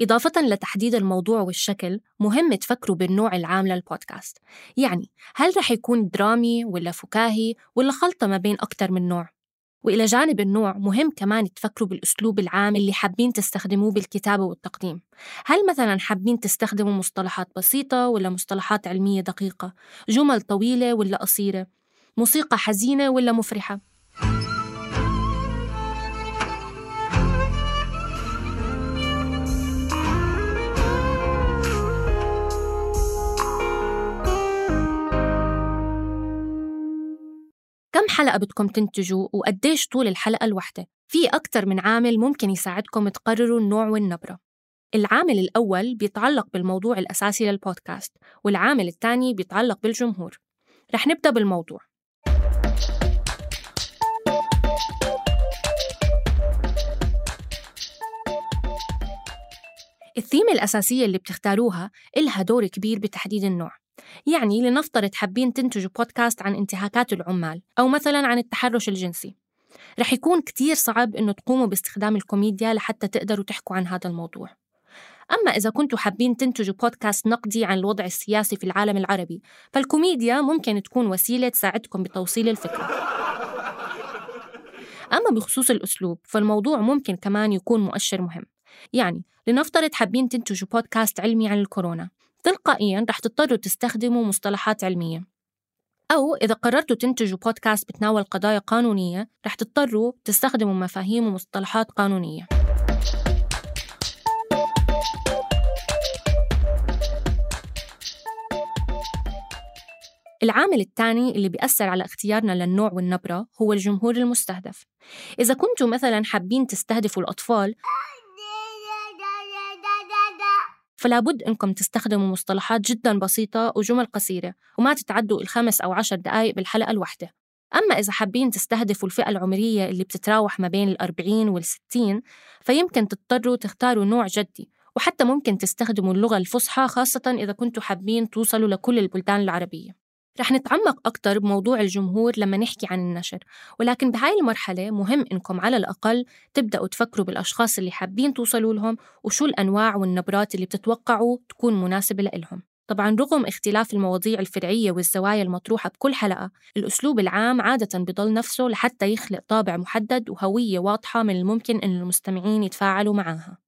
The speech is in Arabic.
إضافة لتحديد الموضوع والشكل مهم تفكروا بالنوع العام للبودكاست. يعني هل رح يكون درامي ولا فكاهي ولا خلطة ما بين أكتر من نوع؟ وإلى جانب النوع مهم كمان تفكروا بالأسلوب العام اللي حابين تستخدموه بالكتابة والتقديم. هل مثلا حابين تستخدموا مصطلحات بسيطة ولا مصطلحات علمية دقيقة؟ جمل طويلة ولا قصيرة؟ موسيقى حزينة ولا مفرحة؟ حلقة بدكم تنتجوا وقديش طول الحلقة الواحدة؟ في أكثر من عامل ممكن يساعدكم تقرروا النوع والنبرة العامل الأول بيتعلق بالموضوع الأساسي للبودكاست والعامل الثاني بيتعلق بالجمهور. رح نبدأ بالموضوع. الثيمة الأساسية اللي بتختاروها إلها دور كبير بتحديد النوع. يعني لنفترض حابين تنتجوا بودكاست عن انتهاكات العمال أو مثلا عن التحرش الجنسي. رح يكون كتير صعب إنه تقوموا باستخدام الكوميديا لحتى تقدروا تحكوا عن هذا الموضوع. أما إذا كنتوا حابين تنتجوا بودكاست نقدي عن الوضع السياسي في العالم العربي فالكوميديا ممكن تكون وسيلة تساعدكم بتوصيل الفكرة. أما بخصوص الأسلوب فالموضوع ممكن كمان يكون مؤشر مهم. يعني لنفترض حابين تنتجوا بودكاست علمي عن الكورونا. تلقائيا رح تضطروا تستخدموا مصطلحات علمية. أو إذا قررتوا تنتجوا بودكاست بتناول قضايا قانونية رح تضطروا تستخدموا مفاهيم ومصطلحات قانونية. العامل الثاني اللي بيأثر على اختيارنا للنوع والنبرة هو الجمهور المستهدف. إذا كنتوا مثلا حابين تستهدفوا الأطفال فلا بد إنكم تستخدموا مصطلحات جدا بسيطة وجمل قصيرة وما تتعدوا الخمس أو عشر دقائق بالحلقة الواحدة. أما إذا حابين تستهدفوا الفئة العمرية اللي بتتراوح ما بين الأربعين والستين فيمكن تضطروا تختاروا نوع جدي وحتى ممكن تستخدموا اللغة الفصحى خاصة إذا كنتوا حابين توصلوا لكل البلدان العربية. رح نتعمق أكتر بموضوع الجمهور لما نحكي عن النشر. ولكن بهاي المرحلة مهم إنكم على الأقل تبدأوا تفكروا بالأشخاص اللي حابين توصلوا لهم وشو الأنواع والنبرات اللي بتتوقعوا تكون مناسبة لإلهم. طبعا رغم اختلاف المواضيع الفرعية والزوايا المطروحة بكل حلقة الأسلوب العام عادة بضل نفسه لحتى يخلق طابع محدد وهوية واضحة من الممكن أن المستمعين يتفاعلوا معها